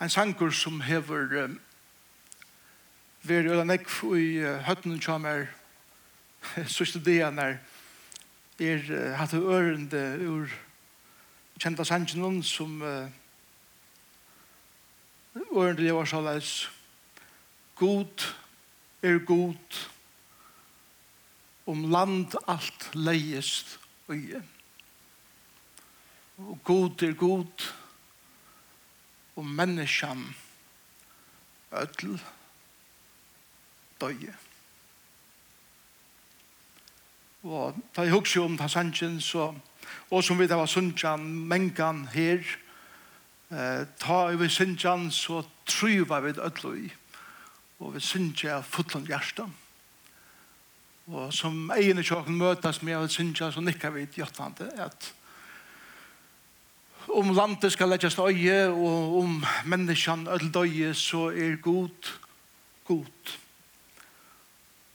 en sangur som hever um, veri øyla nekv i uh, høttene som er sørste dian er er uh, hatt ørende ur kjenta sangen som uh, ørende lever såleis god er god om land alt leiest og god er god og menneskjan ødel døye. Og da jeg husker om den sannsyn, så, og som vi da var sunnsjan, mengan her, eh, ta over sunnsjan, så tryva vi ødel i. Og vi sunnsja fotland hjertet. Og som egen i kjøkken møtes med å sunnsja, så nikker vi i hjertet at om landet skal leggjast øye, og om menneskene ødeldøye, så er god, god.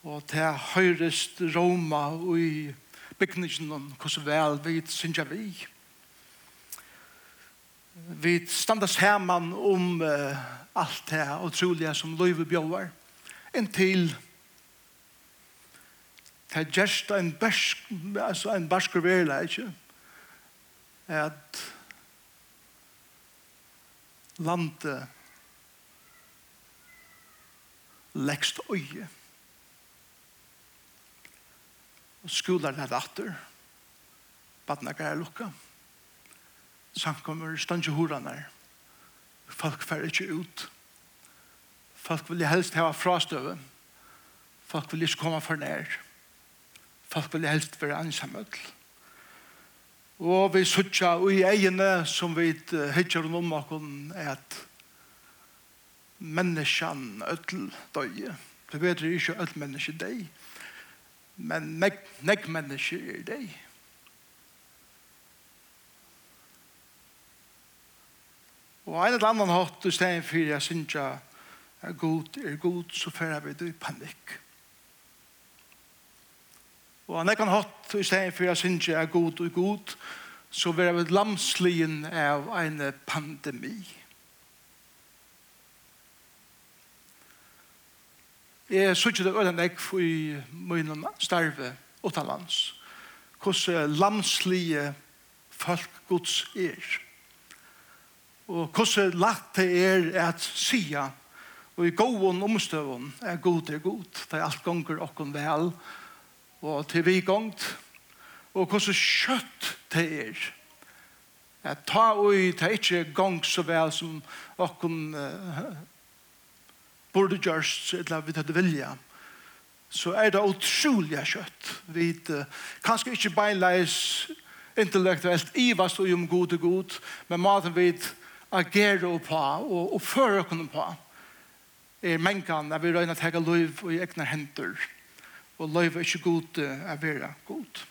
Og til høyrest Roma og i bygningen om hvordan vel vi synger vi. Vi standas herman om uh, alt det utrolige som løyve bjøver, inntil det gjerst en barsk, altså en barsk verleik, at landet lekst øye. Og skolar det atter badna er lukka. Sankommer stanje horanar Folk fer ikkje ut. Folk vil helst hava frastøve. Folk vil ikkje komme for nær. Folk vil helst være ansamøtl. Og vi sutja i egene som vi hittar om okken er at menneskene ødel døye. Det vet vi ikke ødel menneskje deg, men nek, nek menneskje er deg. Og en eller annan hatt i stedet for jeg synes jeg er god, er god, så fører vi det i panikk. Og han kan hatt i stedet for jeg synes jeg er god og god, så vil jeg vel lamslien av en pandemi. Jeg synes ikke det øyne jeg for i munnen starve utenlands. Hvordan lamslige folk gods er. Og hvordan lagt det er at sia og i gåen omstøven er god er god. Det er alt ganger okken vel og og til vi gongt, og hvordan kjøtt det er. At ta ui, det er ikke gongt så vel som okken uh, burde gjørst, eller vi hadde vilja, så er det utrolig kjøtt. Vi uh, kanskje ikke beinleis intellektuelt ivast og om god og god, men maten vi agerer på og og fører okken på er mengan at vi røyner tega liv og i egnar hendur og løyve ikke god å være god.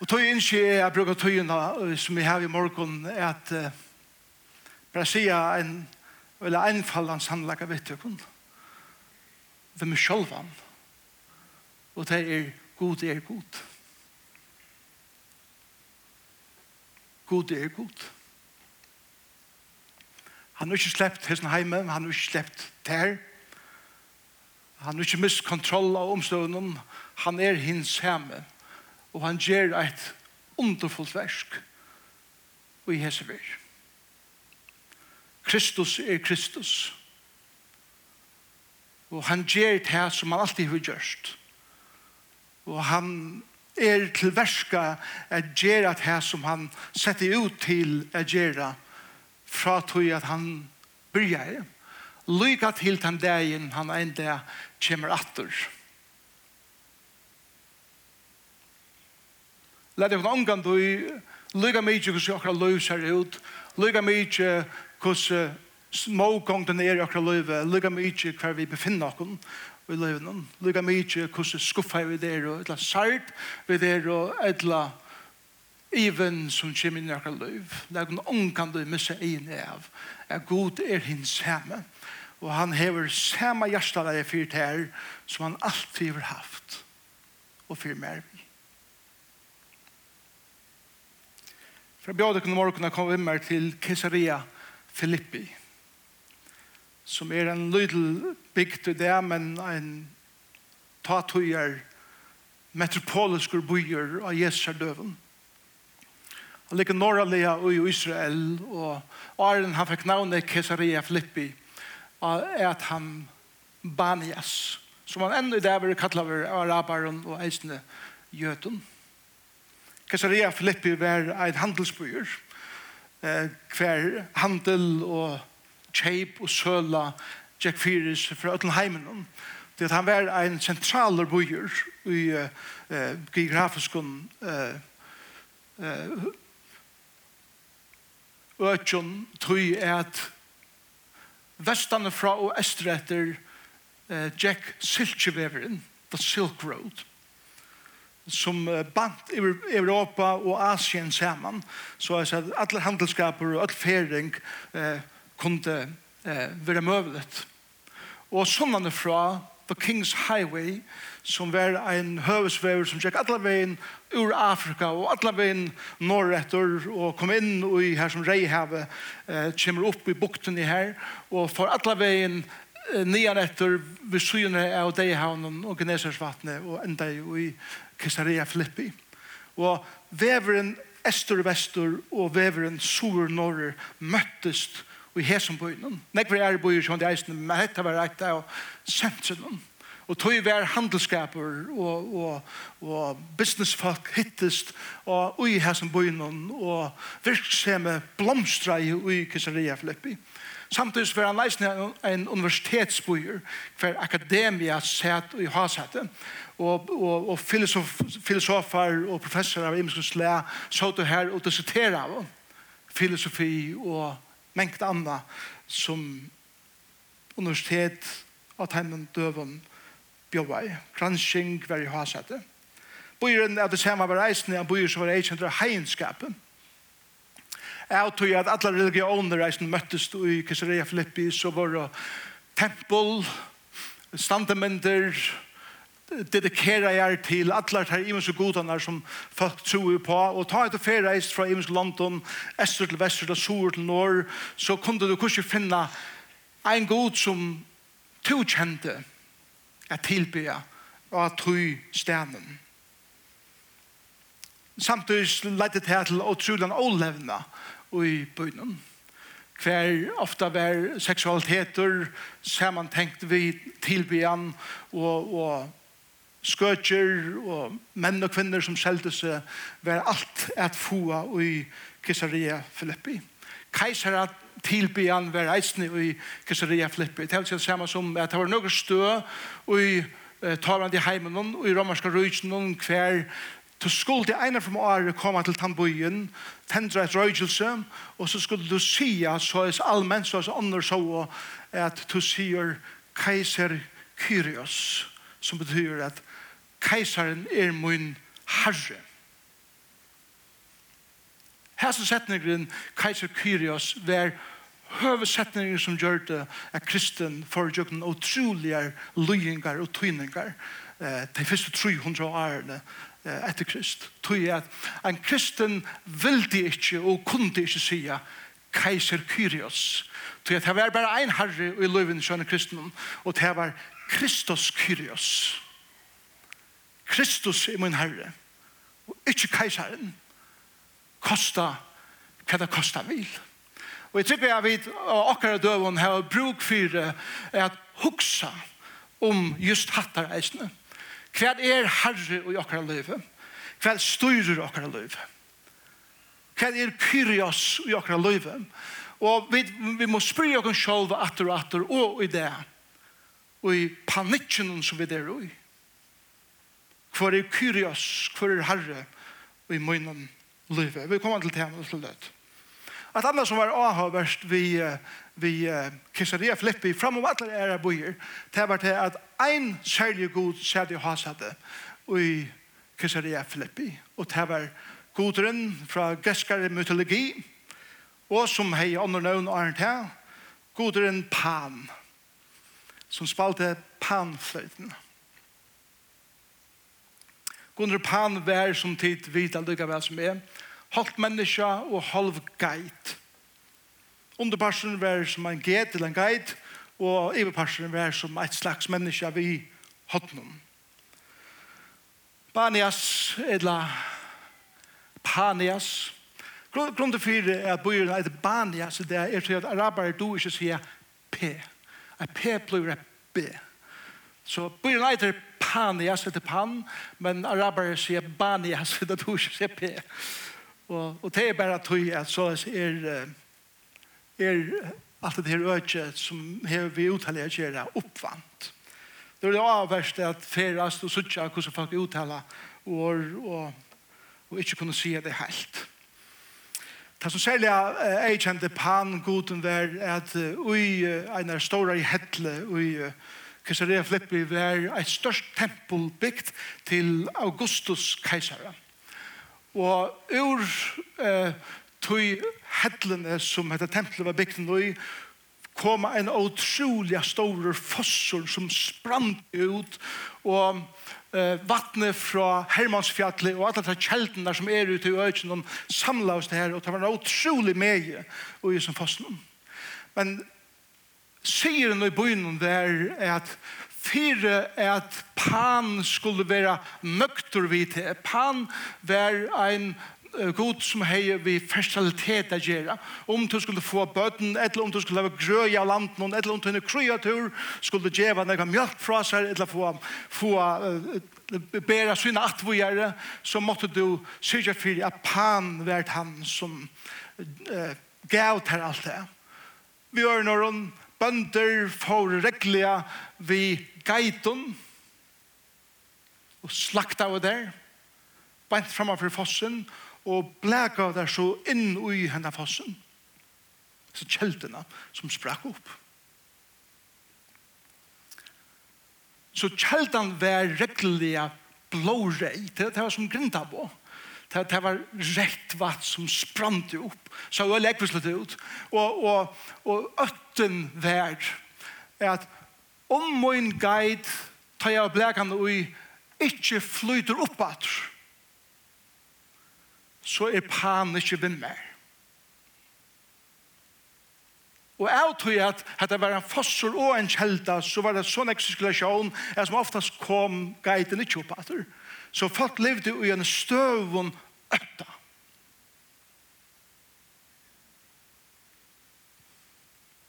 Og tog inn ikke jeg bruker togene som jeg har i morgen er at uh, bare sier en eller einfallans handlaga vet jeg kun hvem er sjølvan og det er god er god god er god han har ikke sleppt hesten heime han har ikke sleppt der Han har ikke mist kontroll av omstående, Han er hins hjemme. Og han gjør et underfullt versk og i hese vir. Kristus er Kristus. Og han gjør det som han alltid har gjort. Og han er til verska at gjøre det som han setter ut til at gjøre fra tog at han bryr Lyga til den dagen han enda kommer atter. Læt deg omgang du lyga mykje hvordan okra løy ser ut, lyga mykje hvordan smågongten er i okra løyve, lyga mykje hver vi befinner okken i løyven, lyga mykje hvordan skuffa vi der, etla sart vi der, etla even som kommer inn i okra løyv, læt deg omgang du missa egin av, er god er hins hjemme og han hever samme hjerteleie i fyrt her som han alltid har haft og fyrt mer vi. Fra bjødekene morgenen kom vi med til Caesarea Filippi som er en lydel bygd i det, men en tatuer metropolisk byer av Jesu døven. Han ligger norrlige i Israel, og Arjen han fikk navnet Caesarea Filippi, er at han Banias, som han enda i det var kalla av araberen og eisende jøden. Caesarea Filippi var en handelsbyer, hver handel og kjeip og søla Jack Fyris fra Øtlenheimen. Det at han var en sentraler byer i uh, geografisk uh, uh, økjon tog at vestane fra og estretter eh, Jack Silkjeveveren, The Silk Road, som eh, bant Europa og Asien saman, så er det at alle handelskaper og all fering eh, kunne eh, være møvelet. Og sånn fra The King's Highway, som var en høvesvever som gikk alle veien ur Afrika og alla veien norretter og kom inn i her som Reihave eh, kommer opp i bukten i her og for alla veien eh, nian etter ved syne av Deihavnen og Gnesersvatnet og enda i Kisaria Filippi og veveren Estor og Vestor og veveren Sur Norrer møttest i Hesenbøynen. Nekver er bøyer som de men dette var rett av sentrum. Og tog var handelskaper og, og, og businessfolk hittest og ui her som bøynen og virksomme blomstra i ui Kisaria Filippi. Samtidig var han leisne en universitetsbøyer hver akademia set i hasette og, og, og filosof, filosofer og professorer av imenskens slæ så til her og dissertere av filosofi og mengt anna som universitet av heimen døven bjóvai, gransking i hasete. Bøyren er det samme var reisende, han bøyer som var eikjent av heinskapet. Jeg tror at alle religioner reisende møttes i Caesarea Filippi, så var det tempel, standementer, dedikera jeg til alle de imenske godene som folk tror på, og ta et ferreist fra imenske London, Ester til Vester til Sur til Nord, så kunne du kanskje finne en god som to kjente, at tilbya og at tru stenen. Samtidig lette det her til den ålevna i bøyden. Hver ofta var seksualiteter samantenkt vi tilbyan og, og skøtjer og menn og kvinner som skjelte seg var alt et foa i Kaisaria Filippi. Kaisarat tilbyan var eisne i Kisseria Flippet. Det var samme som at det var noe stø i talande heimen og i romerska rujtjen hver Så skulle det ene fra året komme til tannbøyen, tendre et røygelse, og så skulle du si, så er allmenn, så er andre så, at du sier keiser Kyrios, som betyr at keiseren er min herre. Her som keiser Kyrios var høvesetninger som gjør det at kristen foregjøkken utrolige løyingar og tøyningar eh, de første 300 årene eh, etter krist. Tøy at en kristen vildi ikke og kunde ikke sige keiser Kyrios. Tøy at det var bare en herre i løyven i kristen og det var Kristus Kyrios. Kristus er min herre og ikke keiseren kosta hva det kosta vil. Kristus Og jeg tror jeg vet av akkurat døven har bruk for at huksa om just hattar eisne. Hva er herre i akkurat livet? Hva styrer akkurat livet? Hva er kyrios i akkurat livet? Og vi, vi må spyrja oss selv atter og atter og i det. Og i panikken som vi der i. Hva er kyrios? Hva er herre i munnen livet? Vi kommer til temaet til dødt. Et annet som var avhøverst vi, vi Kisaria Filippi, fram om alle ære bøyer, det var til at ein særlig god særlig hasade i Kisaria Filippi, og det var goderen fra geskare mytologi, og som hei under nøvn og annet her, goderen Pan, som spalte Panfløyten. Goderen Pan var som tid vidt allikevel som er, halvt menneske og halv geit. Underparsen var som en geit eller en geit, og iverparsen var som et slags menneske vi hodnum. Banias, eller Panias, Grunden for at bøyren er Banias, det er til at araber du ikke sier P. Et P blir et B. Så bøyren er Panias, det er Pan, men araber sier Banias, det er du ikke sier P. P. Og, og det er bare tøy at så er, er alt det her øyne som her vi uttaler gjør oppvant. Det er det avverst at ferast og suttja hvordan folk uttaler og, og, og ikke kunne si det helt. Det som særlig jeg kjente pan goden var at ui en av store i hettle ui Kaisarea Flippi var et størst tempel bygd til Augustus keisaren. Og ur eh, tog hedlene som heter tempelet var bygd nå i, koma en utrolig stor fossor som sprang ut, og eh, vattnet fra Hermansfjallet og alle de kjeldene som er ute i øyne, de samla oss det her, og det var en utrolig meie i som fossen. Men sier i byen der er at fyrir at Pan skulle være nøkter vi til. Pan var ein god som hei vi fertilitet a gjerra. Om du skulle få bøten, eller om du skulle ha grøy av landen, eller om du kunne kreatur, skulle du gjøre noe mjölk fra seg, eller få, få uh, bera sina atvogjere, så måtte du sørge fyrir at pan vært han som uh, gav til alt det. Vi gjør når bønder får reglige vi geitun og slakta av der bænt framfor fossen og blæka av der så inn i henne fossen. Så kjeldene som sprakk opp. Så kjeldan var reglige blårei det var som grinta på det, det var rett vatt som sprant opp så det var lekvislet ut og, og, og øtten var at om min guide tar jeg blekan og ikke flyter opp at så er pan ikke vinn mer. Og jeg tror at det var en fossor og en kjelda, så var det sånn eksiskulasjon at som oftast kom guiden ikke opp at Så folk levde i en støvun øtta.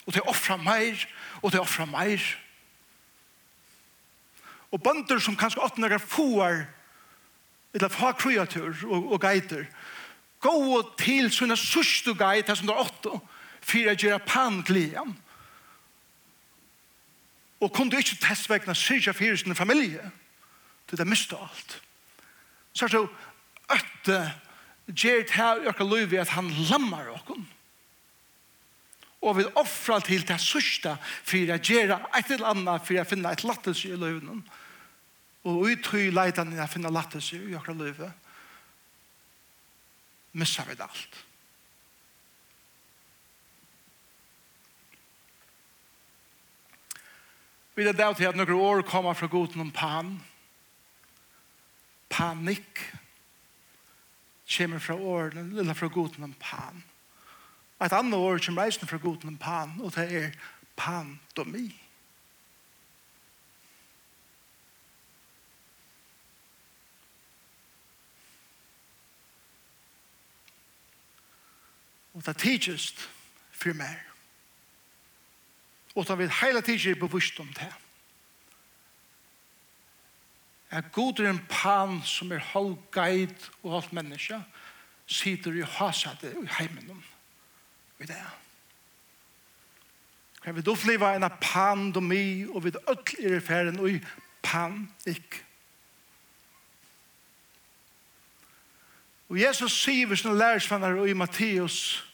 Og det offra meir, og det offra meir, og bønder som kanskje åttende er foar, eller fra kreatur og, og geiter, gå til sånne sørste geiter som det er åtte, for å gjøre panglian. Og kunne du ikke testvekne syrja fyrir sin familie, til det miste alt. Så er det øtte gjert her i økker løyvi at han lammar okken. Og vil offra til det sørste for å gjøre et eller annet for å finne et lattes i løyvnen. Og Og i tøy leitan jeg finner lattelse i okra løyve, missar vi det alt. Vi er det til at noen år kommer fra goden om pan, panikk, kommer fra årene, eller fra goden om pan. Et annet år kommer reisende fra goden om pan, og det er pandomi. Og det tidsest for meg. Og det vil hele tidsest bevisst om det. At god er en pan som er halv guide og halv menneske, sitter i hasade i heimen i det. Kan vi då fliva en pandemi og vi öll er i og i panik. Og Jesus sier vi sine lærersvenner i Matteus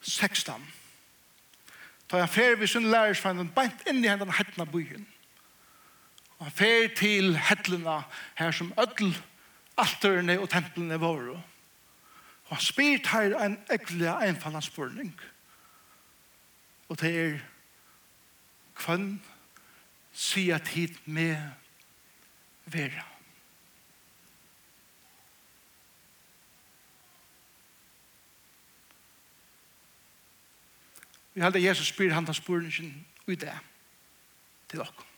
16. Da han fer vi sine lærersvenner beint inn i hendene hettene byen. Og han fer til hettene her som ødel, alterne og templene våre. Og han spyr til en ekkelig einfallende spørning. Og det er kvann sier tid med vera. Vi halda Jesus spyr han ta spurningen ut det til dere.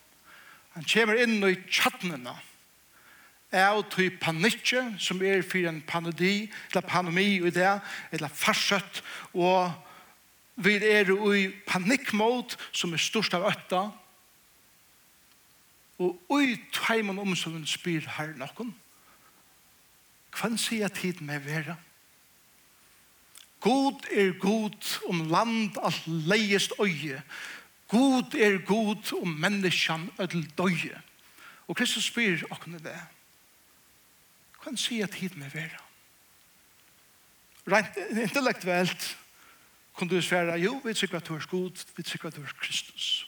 Han kommer inn i tjattnene er å ty panikje som er for en panodi eller panomi i det eller farsøtt og vi er i panikkmål som er størst av øtta og i tveimann omsorgen spyr her noen hva sier tid med vera? God er god om land alt leiest øye. God er god om menneskjan ødel døye. Og Kristus spyr åkne det. Hva si at hit med vera. Rent intellektuelt kunne du svære, jo, vi tykker at du er god, vi tykker at du er Kristus.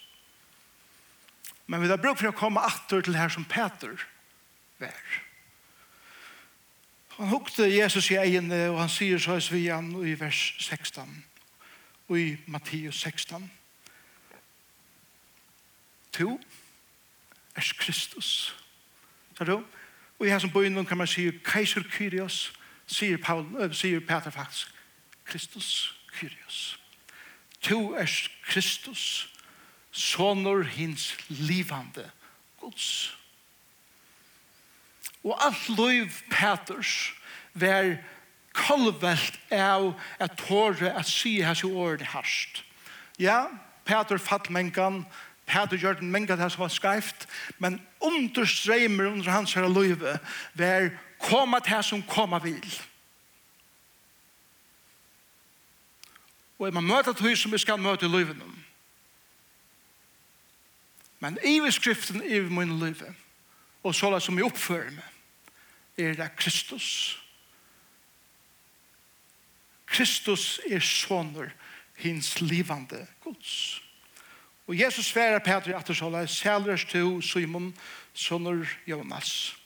Men vi har brukt for å komme atter til her som Peter vær. Han hukte Jesus i egene, og han sier så i han i vers 16, og i Matteus 16. To er Kristus. Så du? Og i hans bøynen kan man si, Kaiser Kyrios, sier, Paul, äh, sier Peter faktisk, Kristus Kyrios. To er Kristus, sonor hins livande Guds. Og alt liv Peters var kolvelt av at tåre at si hans i året herst. Ja, Peter fatt mengan, Peter gjør den mengan det som var skreift, men understreimer under hans herre løyve var koma til som koma vil. Og man møter til som vi skal møte i løyven Men i skriften i min løyve, og så som jeg oppfører meg, er det Kristus. Kristus er soner hins livande gods. Og Jesus sverar Petri at det såla, Sælers to Simon, soner Jonas.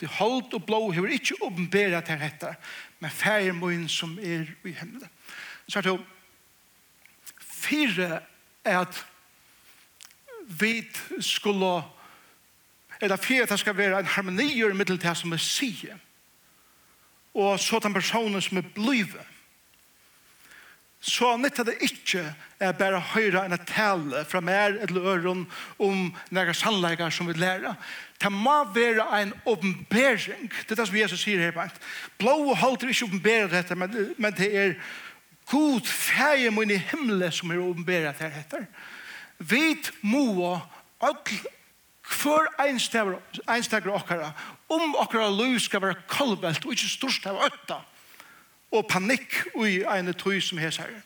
Det holdt og blå hever ikkje åpenbæra til dette, men færre moen som er i himmelen. Så er det fire er at vi skulle eller fyrir at det skal være en harmonier middel til det som er sige, og så den personen som er blivet. Så nytter det ikke er bare å høre en tale fra mer eller øren om nære sannleikar som vi lærer. Det må være en åpenbering. Det er det som Jesus sier her. Blå holder ikke åpenbere dette, men, men det er god feie mun i himmelen som er åpenbere dette. Vi må alle Hver einstakker okkara, om okkara liv skal være kolvelt og ikke størst av øtta, og panikk i en tøy som hes her,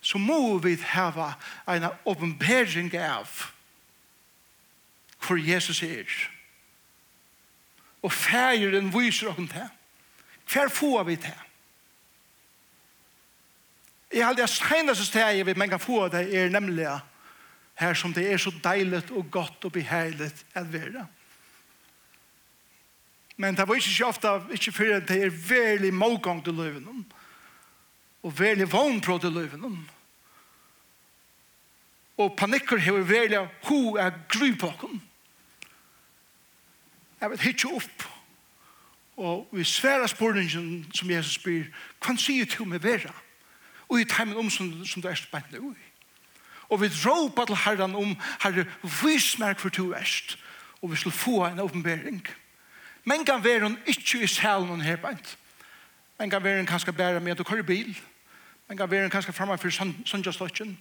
så må vi hava en åpenbering av hvor Jesus er. Og fægeren viser okken til. Hver får vi til? Jeg har jeg seneste steg vi man kan få det er nemlig at Her som det er så deilig og godt og beheilig at være. Men det var ikke så ofte, ikke før det er veldig målgang til løven. Og veldig vognprå til løven. Og panikker har veldig ho er gru på dem. Jeg vet ikke opp. Og vi svære spørningen som Jesus spyr, hva sier du med vera? Og i timen om som, som du er spennende ui. Og vi råpa til Herren om, Herre, vis meg for to verst. Og vi skal få en åpenbering. Men kan være hun ikke i salen hun her beint. Men kan være hun kanskje bære med å køre bil. Men kan være hun kanskje fremme for Sundjastøtjen.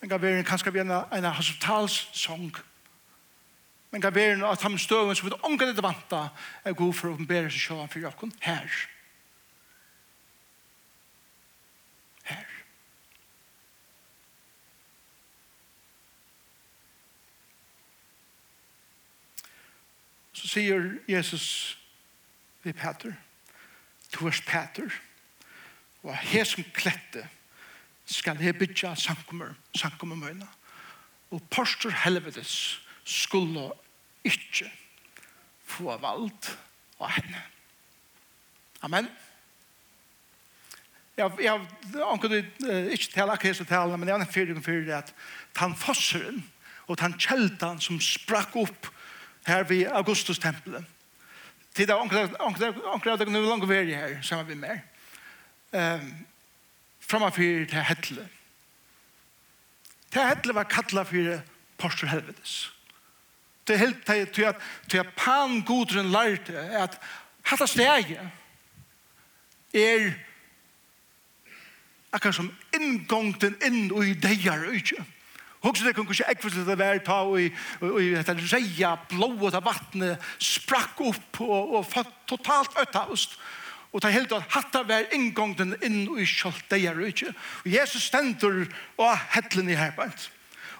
Men kan være hun kanskje være en, en hospitalssong. Men kan være hun at han støven som vi ångre det vanta er god for å åpenbere seg selv for jokken her. Her. så sier Jesus vi Peter, du er Peter, og her som klette skal jeg bytja sankummer, sankummer møyna. Og postur helvedes skulle ikke få vald av henne. Amen. Jeg, jeg anker det uh, ikke til akkurat som men jeg har en fyrir fyrir at han fosseren og han kjeltan som sprakk opp her ved Augustus tempelet. Tid av onkla av dere nu langt veri her, sammen vi mer. Um, Framafyr til Hetle. Til Hetle var kattla fyrir Porsche Helvetes. Det er helt til at, til at pan godren lærte at hatt av stege er akkurat som inngongten inn og i degar og ikke. Hugsa det kunne ikke ekvis det var ta og i dette reia blået av vattnet sprakk opp og, og totalt øttaust. Og ta helt at hatta var inngången inn og i kjolt det er ikke. Og Jesus stendur og hettlen i herbeint.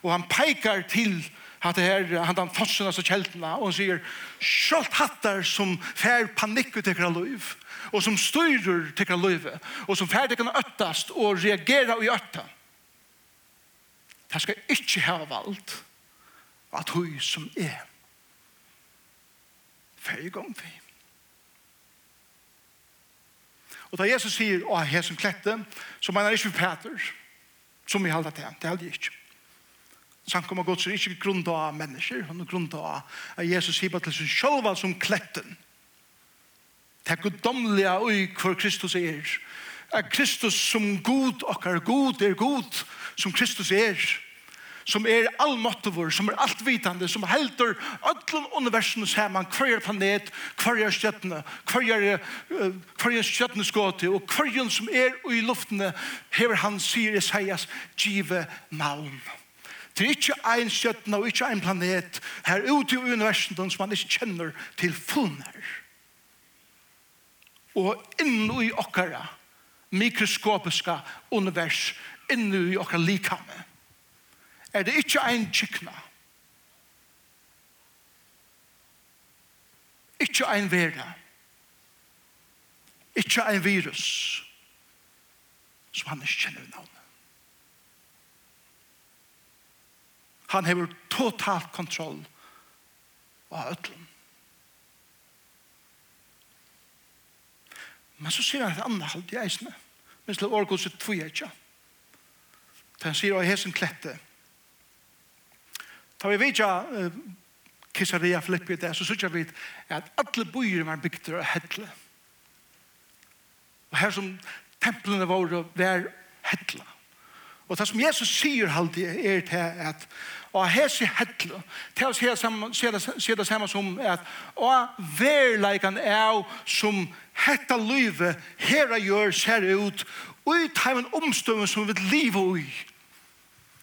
Og han peikar til at det her, han den fossen altså kjeltene, og han sier, kjolt hattar som fær panikk ut ekra liv, og som styrer tekra livet, og som fær tekra øttast og reagerer i øttast Det skal ikke ha valgt at hun som er færdig om vi. Og da Jesus sier, å, her som klette, så mener ikke vi Peter, som vi halda til. Det halda ikke. Sankom og Guds er ikke grunn av mennesker, han er grunnt av at Jesus sier bare til seg selv som kletten. Det er guddomlige ui hvor Kristus er. Er Kristus som god, okkar god er god, som Kristus er, som er allmåttivur, som er altvitande, som heldur öllum universum hver er planet, hverjar stjøttene, hverjar, hverjar stjøttene skåte, og hverjar som er i luftene, hever han sier Isaias, give navn. Det er ikke ein stjøttene og ikke en planet her ute i universum som man ikke kjenner til funner. Og innu i okkara mikroskopiska univers inne i okkar likame. Er det ikke ein kikna? Ikke ein vera. Ikke ein virus. Som han ikke kjenner navnet. Han hever total kontroll av ötlun. Men så sier han et annet halvt i eisene. Men slå årgås ut tvoja ikke. Ja. For han sier, av hesen klette. Da vi vet ja, Kisaria Filippi der, så sier vi at alle byer var bygder av hedle. Og her som templene våre var hedle. Og det som Jesus sier alltid er til at og hese hedle, til å se det samme som at og verleikan er som hetta lyve her gjør ser ut i teimen omstøven som vi lever i.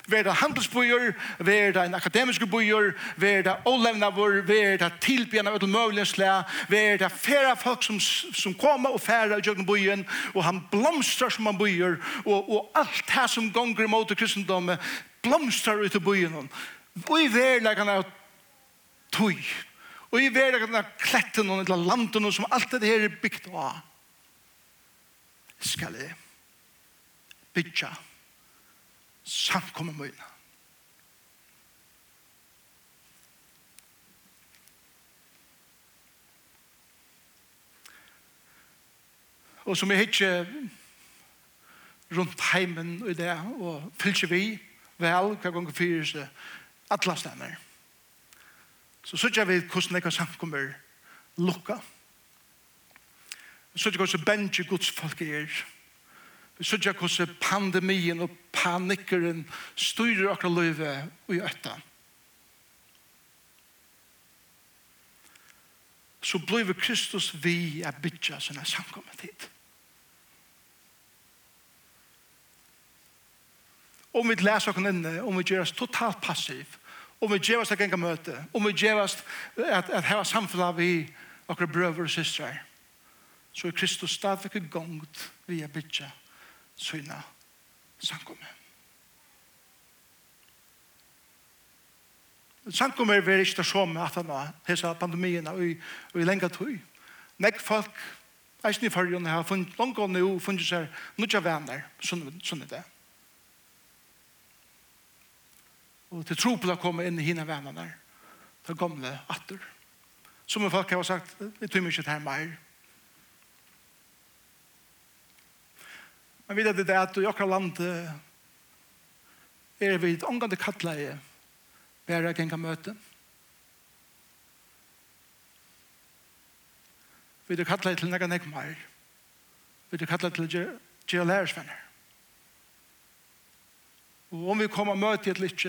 Vær det handelsbøyer, vær det en akademisk bøyer, vær det ålevnavur, vær det tilbjørn av ødelmøyelig det folk som, som kommer og færa i jøkken bøyen, og han blomstrar som han bøyer, og, og alt det som gonger mot kristendommet blomstrar ut i bøyen. Og i verlegene av tøy, og i verlegene av kletten og landene som alt det her er bygd av. Skal jeg bytja samkomma møyna. Og som jeg hittir rundt heimen i det, og fylgjer vi vel hva gang fyrir seg atla stemmer. Så sørger vi hvordan jeg samkommer lukka. Så sørger vi hvordan bengi gods folk er Vi sørger hvordan pandemien og panikeren styrer akkurat livet og i øtta. Så blir Kristus vi er bytja sånne samkommet hit. Om vi leser oss inne, om vi gjør oss totalt passiv, om vi gjør oss til genga møte, om vi gjør oss at, at heva samfunnet vi akkurat brøver og systrar, så er Kristus stadig gongt vi er bytja syna sankumme. Sankumme er ikke det som at han har hesa pandemien og i, og i lenge tog. Nek folk, eisen i fargen, har funnet langt og nå funnet seg nødja venner, sånn er det. Og til tro på det kommer inn i hina vennerne, til gamle atter. Som folk har sagt, vi tog mye til her mer, Men vi vet det at i akkurat land er vi et omgående kattleie bare jeg kan møte. Vi er kattleie til nega nek mer. Vi er kattleie til gjerra lærersvenner. Og om vi kommer og møter et litt,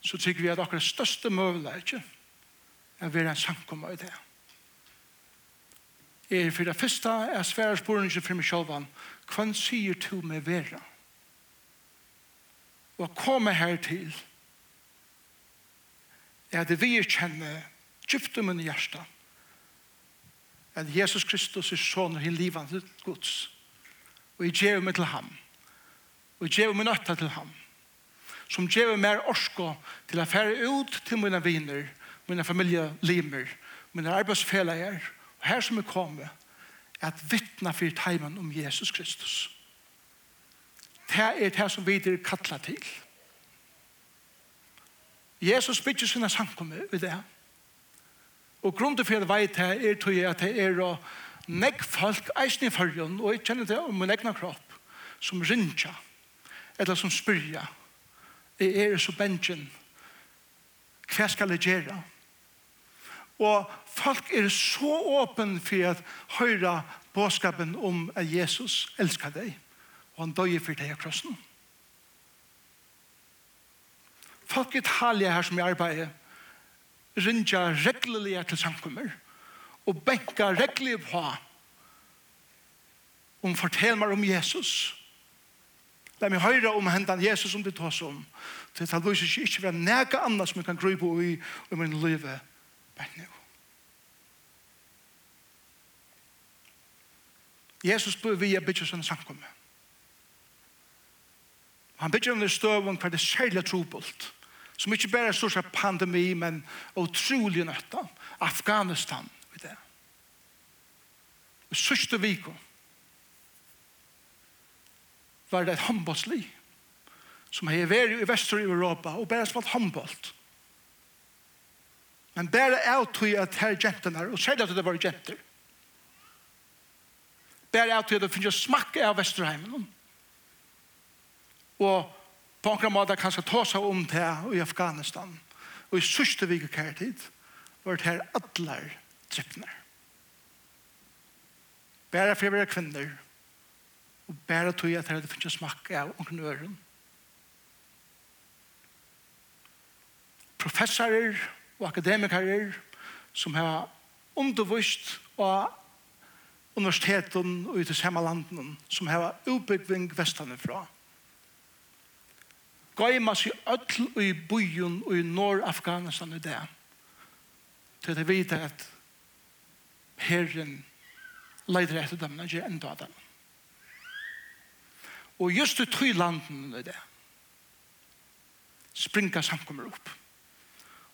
så tykker vi at akkurat største møvla ikke er å være en samkommer i det er for det første er svære spørninger for meg selv om hvem sier du meg vera? Og komme her til er det vi kjenner djupt om min hjerte at Jesus Kristus er sånn i livet til Guds. Og jeg gjør meg til ham. Og jeg gjør meg nøtta til ham som gjør meg orsko til å fære ut til mine viner mine familielimer mine arbeidsfeller her som er kommet, er at vittna for teimen om Jesus Kristus. Det er det som vi er kattlet til. Jesus bygger sine samkommer ved det. Og grunnen for det veit det er tog at det er å nekk folk eisen i fargen, og jeg kjenner det om min egna kropp, som rinja, eller som spyrja, jeg er så bensjen. hva skal jeg gjøre? Og folk er så åpen for at høyre båskapen om at Jesus elsker deg, og han døg for deg av krossen. Folk i Italia her som jeg arbeider, rinja reglelige til samkommer, og benka reglelige på om fortell meg om Jesus. La meg høre om hendan Jesus som du tar om. Det er talvis ikke være nega annars som jeg kan gru på i, i min liv. Men nå. Jesus bør vi å bygge sin samkomme. Han bytja under støvun hver det særlig trobult, som ikke bare er stort pandemi, men utrolig nøtta. Afghanistan, vet du. I sørste viko var det et håndboltsli som har vært i Vester i Europa og bare spalt håndbolt. Men bare er tog at her jentene, og særlig at det var jenter, bare av til å finne smakke av Vesterheimen. Og på en måte kanskje ta seg om det i Afghanistan. Og i sørste vike kærtid var det her atler trippner. Bare for å være kvinner og bare tog jeg til å finne smakke av omkring øren. Professorer og akademikere som har undervist og universiteten og ut i samme landen som har utbyggving vestene fra. Gøyma seg ødel i byen og i Nord-Afghanistan i det. Til det vite at herren leider etter dem, ikke enda av dem. Og just i tøy landen i det springer samkommer opp.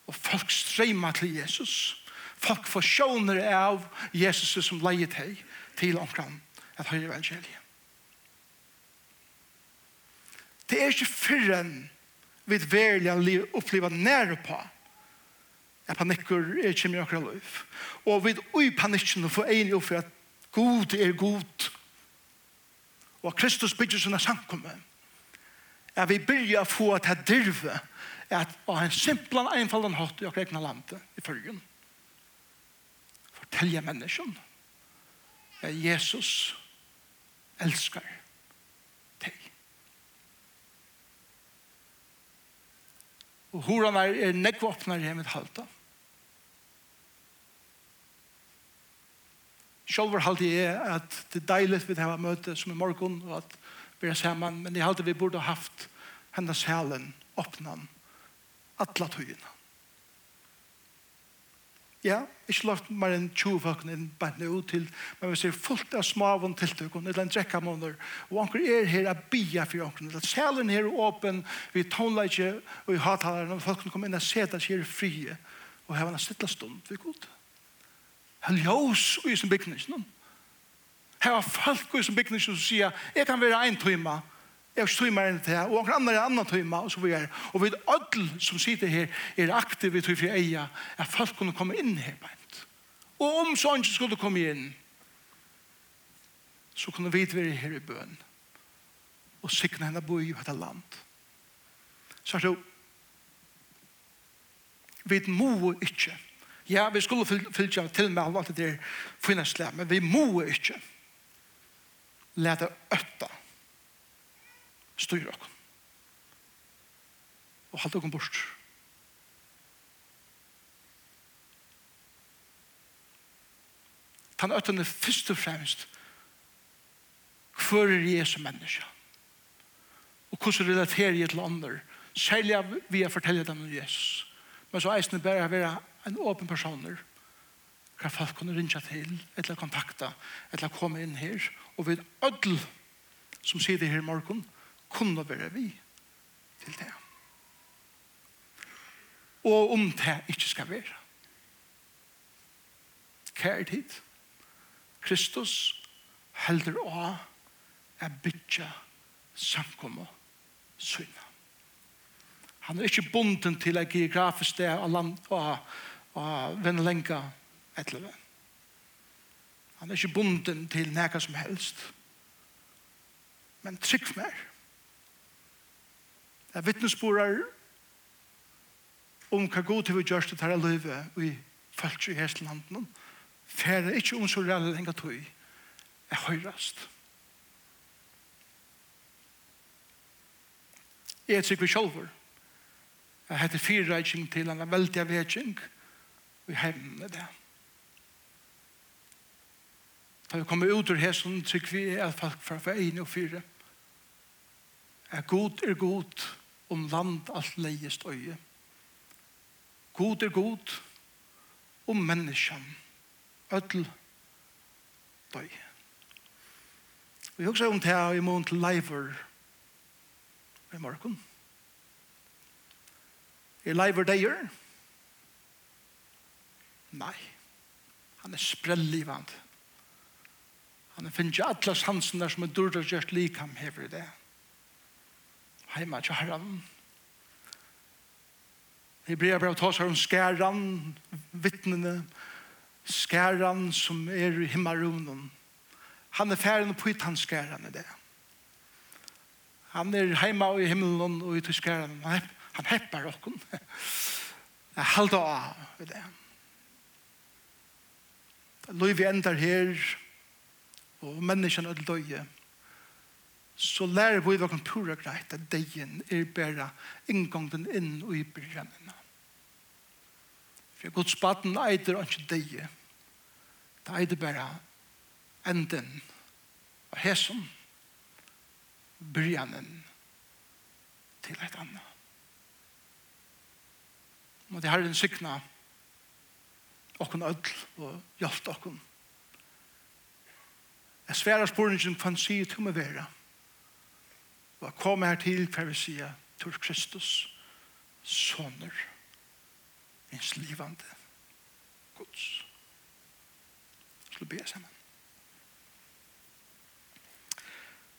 Og folk streima til Jesus. Folk får sjåner av Jesus som leiet hei til omkran at høyre evangeliet. Det er ikke fyrren vi verlig oppleve nære på at panikker er ikke mye akkurat liv. Og vi ui panikken får en opp for at God er god og at Kristus bygger sånne samkommet at vi begynner å få at det dirve at å ha en simpel simplan einfaldan hatt i akkurat egna landet i fyrgen. Fortelja menneskene at Jesus elskar deg. Og horan er, er nekvåpnar hjemmet halta. Sjálfur halde jeg at det er deilig vi har møte som i morgon og at vi er saman, men jeg halde vi burde ha haft hennes helen åpnan atla tøyina. Ja, ikke lagt mer enn 20 folk inn bare nå til, men vi ser fullt av smaven tiltøk, og en drekka måneder, og anker er her a bia for anker, eller selen her er åpen, vi tonleikje, og vi hattaleren, og folk kommer inn og ser seg her frie, og her var en stilla stund, vi god. Han ljøs og i sin bygning, Her var folk i sin bygning som sier, jeg kan være en tøyma, Jeg stod meg inn til det, og noen andre andre tøyma, og så vi er. Og vi er som sitter her, er aktive til fri eia, at folk kunne komme inn her beint. Og om så ikke skulle komme inn, så kunne vi være her i bøn, og sikne henne bo i dette land. Så er det vi må ikke. Ja, vi skulle fylle til med alt det der finnesle, men vi må ikke lete øtta styr okkom. Og halda okkom bort. Tan øtten er fyrst og fremst hver er Jesu menneska? Og hvordan relaterer jeg til andre? Særlig vi har fortellet dem om Jesus. Men så eisen er bare å være en åpen personer hva folk kunne rinja til, eller kontakta, eller komme inn her. Og vi er ødel som sier det her i morgen, kunne være vi til det. Og om det ikke skal være. Kjære tid? Kristus helder å er bytja samkommet syna. Han er ikke bunden til et geografisk sted av land og, og vennlenga etter det. Han er ikke bunden til nega som helst. Men trygg mer. Det er vittnesborar om hva god til vi gjørst det her løyve i følts i Heslandene. Færre ikke om så reale lenger tog er høyrast. Jeg er sikker sjolver. Jeg heter fyrreising til en veldig avvetsing og hevne det. Da vi kommer ut ur hesen, sikker vi er folk fra for en og fire. Er god er god, om land alt leiest øye. God er god, og menneskene, ødel, døy. Vi husker om det her i måned til leiver i morgen. Er leiver deier? Nei. Han er sprellivand. Han er finnes ikke alle der som er dårlig gjort likam hever i det. Nei heima til herran. I brev brev ta seg om skæran, vittnene, skæran som er i himmarunen. Han er færen på ut hans skæran i det. Han er heima og i himmelen og i tyskæran. Han, han heppar okken. Jeg halda av i det. Løyvi endar her, og menneskene er døye så lærer vi hva kan pura greit at degen er bare inngången inn og i brennene. For Guds baden eider ikke dege. Det eider bare enden av hesen, brennene til et annet. Må det herren sykna okken ødel og hjelp okken. Jeg sverer spørningen for han sier til meg være. Ja Og jeg kommer her til hver vi sier til Kristus, soner, ens livande Guds. Så be sammen.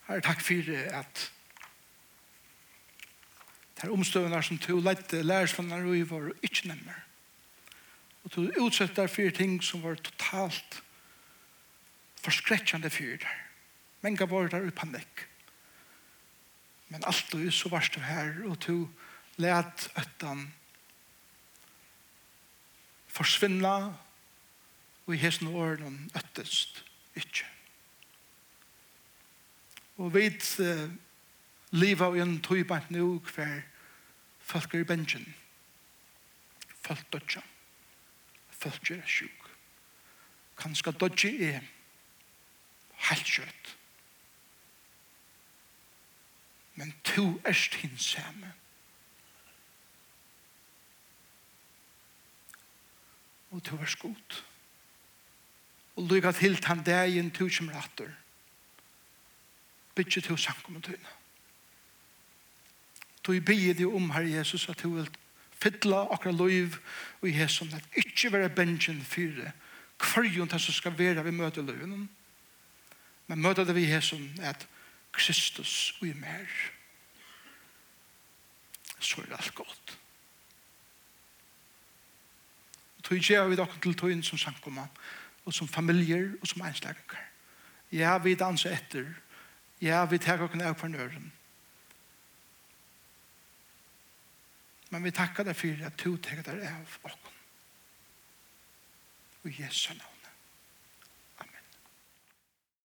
Herre, takk for at Det er omstøvende som du lette lærersvannar og i var ikke nemmer. Og to utsetter for ting som var totalt forskrekkjande fyr der. Menga var der i panikk. Men alt du så varst du her, og du let øtten forsvinne, og i hesten årene øttest ikke. Og vi uh, lever i en tøybant nå hver folk er i bensjen. Folk dødja. Folk er sjuk. Kanskje dødja er helt kjøtt men to erst hinsamme. Og to erst god. Og lykka til tan dagen to som rattur. Bytje to sankum og tøyna. To i bygge det om, Herre Jesus, at du vil fytla akra loiv og i at ikkje være bensjen fyre, kvarjon ta som skal vera vi møte loivenen, men møte det vi hesson, at Kristus og i mer. Så er det alt godt. Tøy gjør vi dere til tøyen som samkommer, og som familier og som einslegger. Ja, vi danser etter. Ja, vi tar dere av nøren. Men vi takkar deg for at du tar deg av dere. Og Jesu navn.